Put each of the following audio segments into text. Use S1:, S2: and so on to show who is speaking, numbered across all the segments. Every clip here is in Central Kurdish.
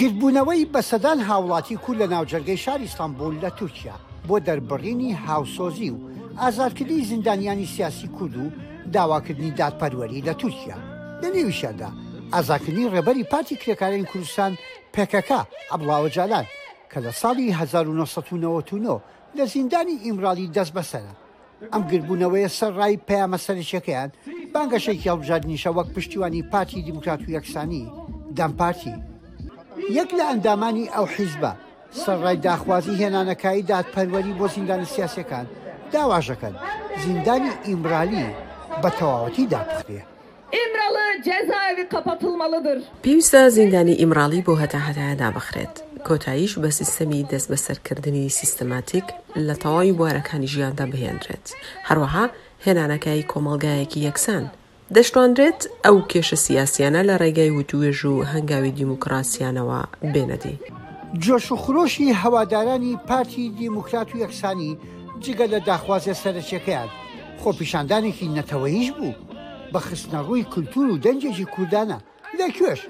S1: گردبوونەوەی بە سەدان هاوڵاتی کورد لە ناوجەرگەی شاری ستەمبول لە تورکیا بۆ دەربڕینی هاوسۆزی و ئازادکردنی زیندانیانی سیاسی کورد و داواکردنی دادپەروەری لە تورکیا لە نێویشیاندا ئازاکردنی ڕێبەری پارتی کرێکارانی کوردستان پێکەکە عەبڵا ئۆجالان کە لە ساڵی 1999 لە زیندانی ئیمراڵی دەستبەسەرە ئەم گردبوونەوەیە سەر ڕای پەیامە سەرەکیەکەیان بانگەشەیەکی هەڵبژاردنیشە وەک پشتیوانی پارتی دیموکرات و یەکسانی دەم پارتی یەک لە ئەندامانی ئەو حیزبە سەرڕای داخوازی هێنانەکایی دادپەروەری بۆ زیندانە سیاسەکان داواژەکەن زیندانی ئیمرالی بە تەواوەتی داپخرێ
S2: ئیمراڵی جێزاێڤی قەپاتڵماڵیدر.
S3: پێویستە زیندانی ئیمراڵی بۆ هەتا هەتایە دابخرێت، کۆتاییش بە سیستەمی دەستبەسەرکردنی سیستەماتیک لە تەواوی بوارەکانی ژیاندا بهێنرێت، هەروەها هێنانەکای کۆمەڵگایەکی یەکسان. دەشتوانرێت ئەو کێشە سیاسییانە لە ڕێگای وتووێژ و هەنگاوی دیموکراسییانەوە بێنە دی.
S1: جۆش و خرۆشی هەوادارانی پارتی دیموکرات و یەکسانی جگە لە داخوازیە سەرەکیەکەیان، خۆپیشاندانێکی نەتەوەییش بوو بە خستنەڕووی کولتوور و دەنگێکی کوردانە، لە کوێش؟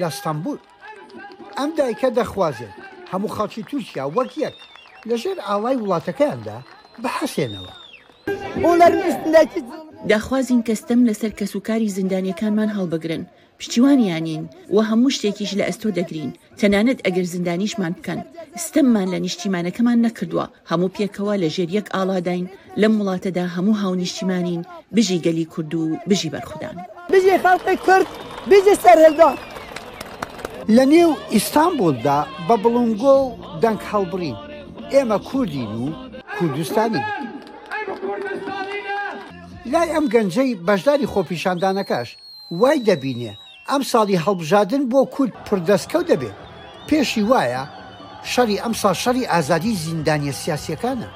S1: لە ستەمبول. ئەم دایکە دەخوازێت هەموو خەڵکی تورکیا وەک یەک لە ژێر ئاڵای وڵاتەکەیاندا
S4: بحەسێنەوە.
S5: داخوازین کە ستەم لەسەر کەسوکاری زیندانییەکانمان هەڵبگرن، پشتیوانیانین و هەموو شتێکیش لە ئەستۆ دەگرین، تەنانەت ئەگەر زیندانیشمان بکەن، ستەممان لە نیشتیمانەکەمان نەکردووە، هەموو پێکەوە لە ژێر یەک ئاڵاداین، لەم وڵاتەدا هەموو هاونیشتیمانین، بژی گەلی کورد و بژی بەرخودان.
S4: بژی خەڵقی کورد، بژی سەرهلدان.
S1: لە نێو ئیستانبولدا بە بڵنگۆ و دەنگ هەڵبڕین ئێمە کوردین و کوردستانین. لای ئەم گەنجەی بەشداری خۆپیشاندانەکەش وای دەبینێ ئەمساڵی هەڵبژادن بۆ کورد پر دەسکەو دەبێ پێشی وایە شەڕی ئەمساڵ شەڕی ئازادی زیندانیە سیاسیەکانە.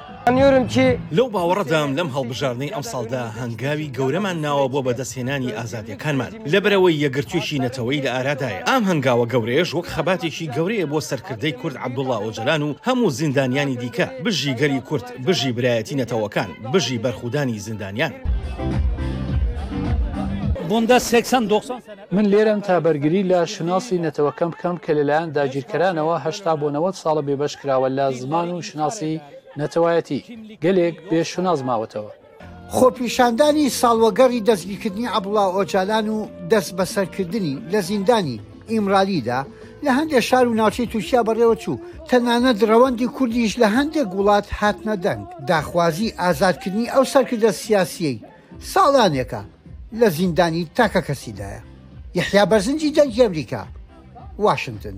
S6: لەو باوەڕەدام لەم هەڵبژاردنەی ئەمساڵدا هەنگاوی گەورەمان ناوە بۆ بەدەست هێنانی ئازادیەکانمان لەبەرئەوەی یەکگرتوێکی نەتەوەیی لە ئارادایە ئام هەنگاوە گەورەیەش وەک خەباتێکی گەورەیە بۆ سەرکردەی کورد عەبدوڵا ئۆجەلان و هەموو زیندانیانی دیکە بژی گەلی کورد. بژی برایەتی نەتەوەکان بژی بەرخودانی زیندانیان.
S7: بوندا سێکسان دۆخسان سەنە.
S8: من لێرەم تا بەرگری لە شوناسی نەتەوەکەم بکەم کە لەلایەن داگیرکەرانەوە هەشتا بۆ نەوەد ساڵە بێبەش کراوە لە زمان و شوناسی نەتەوایەتی، گەلێک بێ شوناس ماوەتەوە.
S1: خۆپیشاندانی ساڵوەگەڕی دەستگیکردنی عەبڵا ئۆجالان و دەست بەسەرکردنی لە زیندانی ئیمرالیدا لە هەندێک شار و ناوچەی تورکیا بەڕێوەچوو تەنانەت ڕەوەندی کوردیش لە هەندێک وڵات هاتنە دەنگ داخوازی ئازادکردنی ئەو سەرکردە سیاسیەی ساڵانێکە لە زیندانی تاکە کەسیدایە یحیا بەرزنجی دەنگی ئەمریکا واشنتن.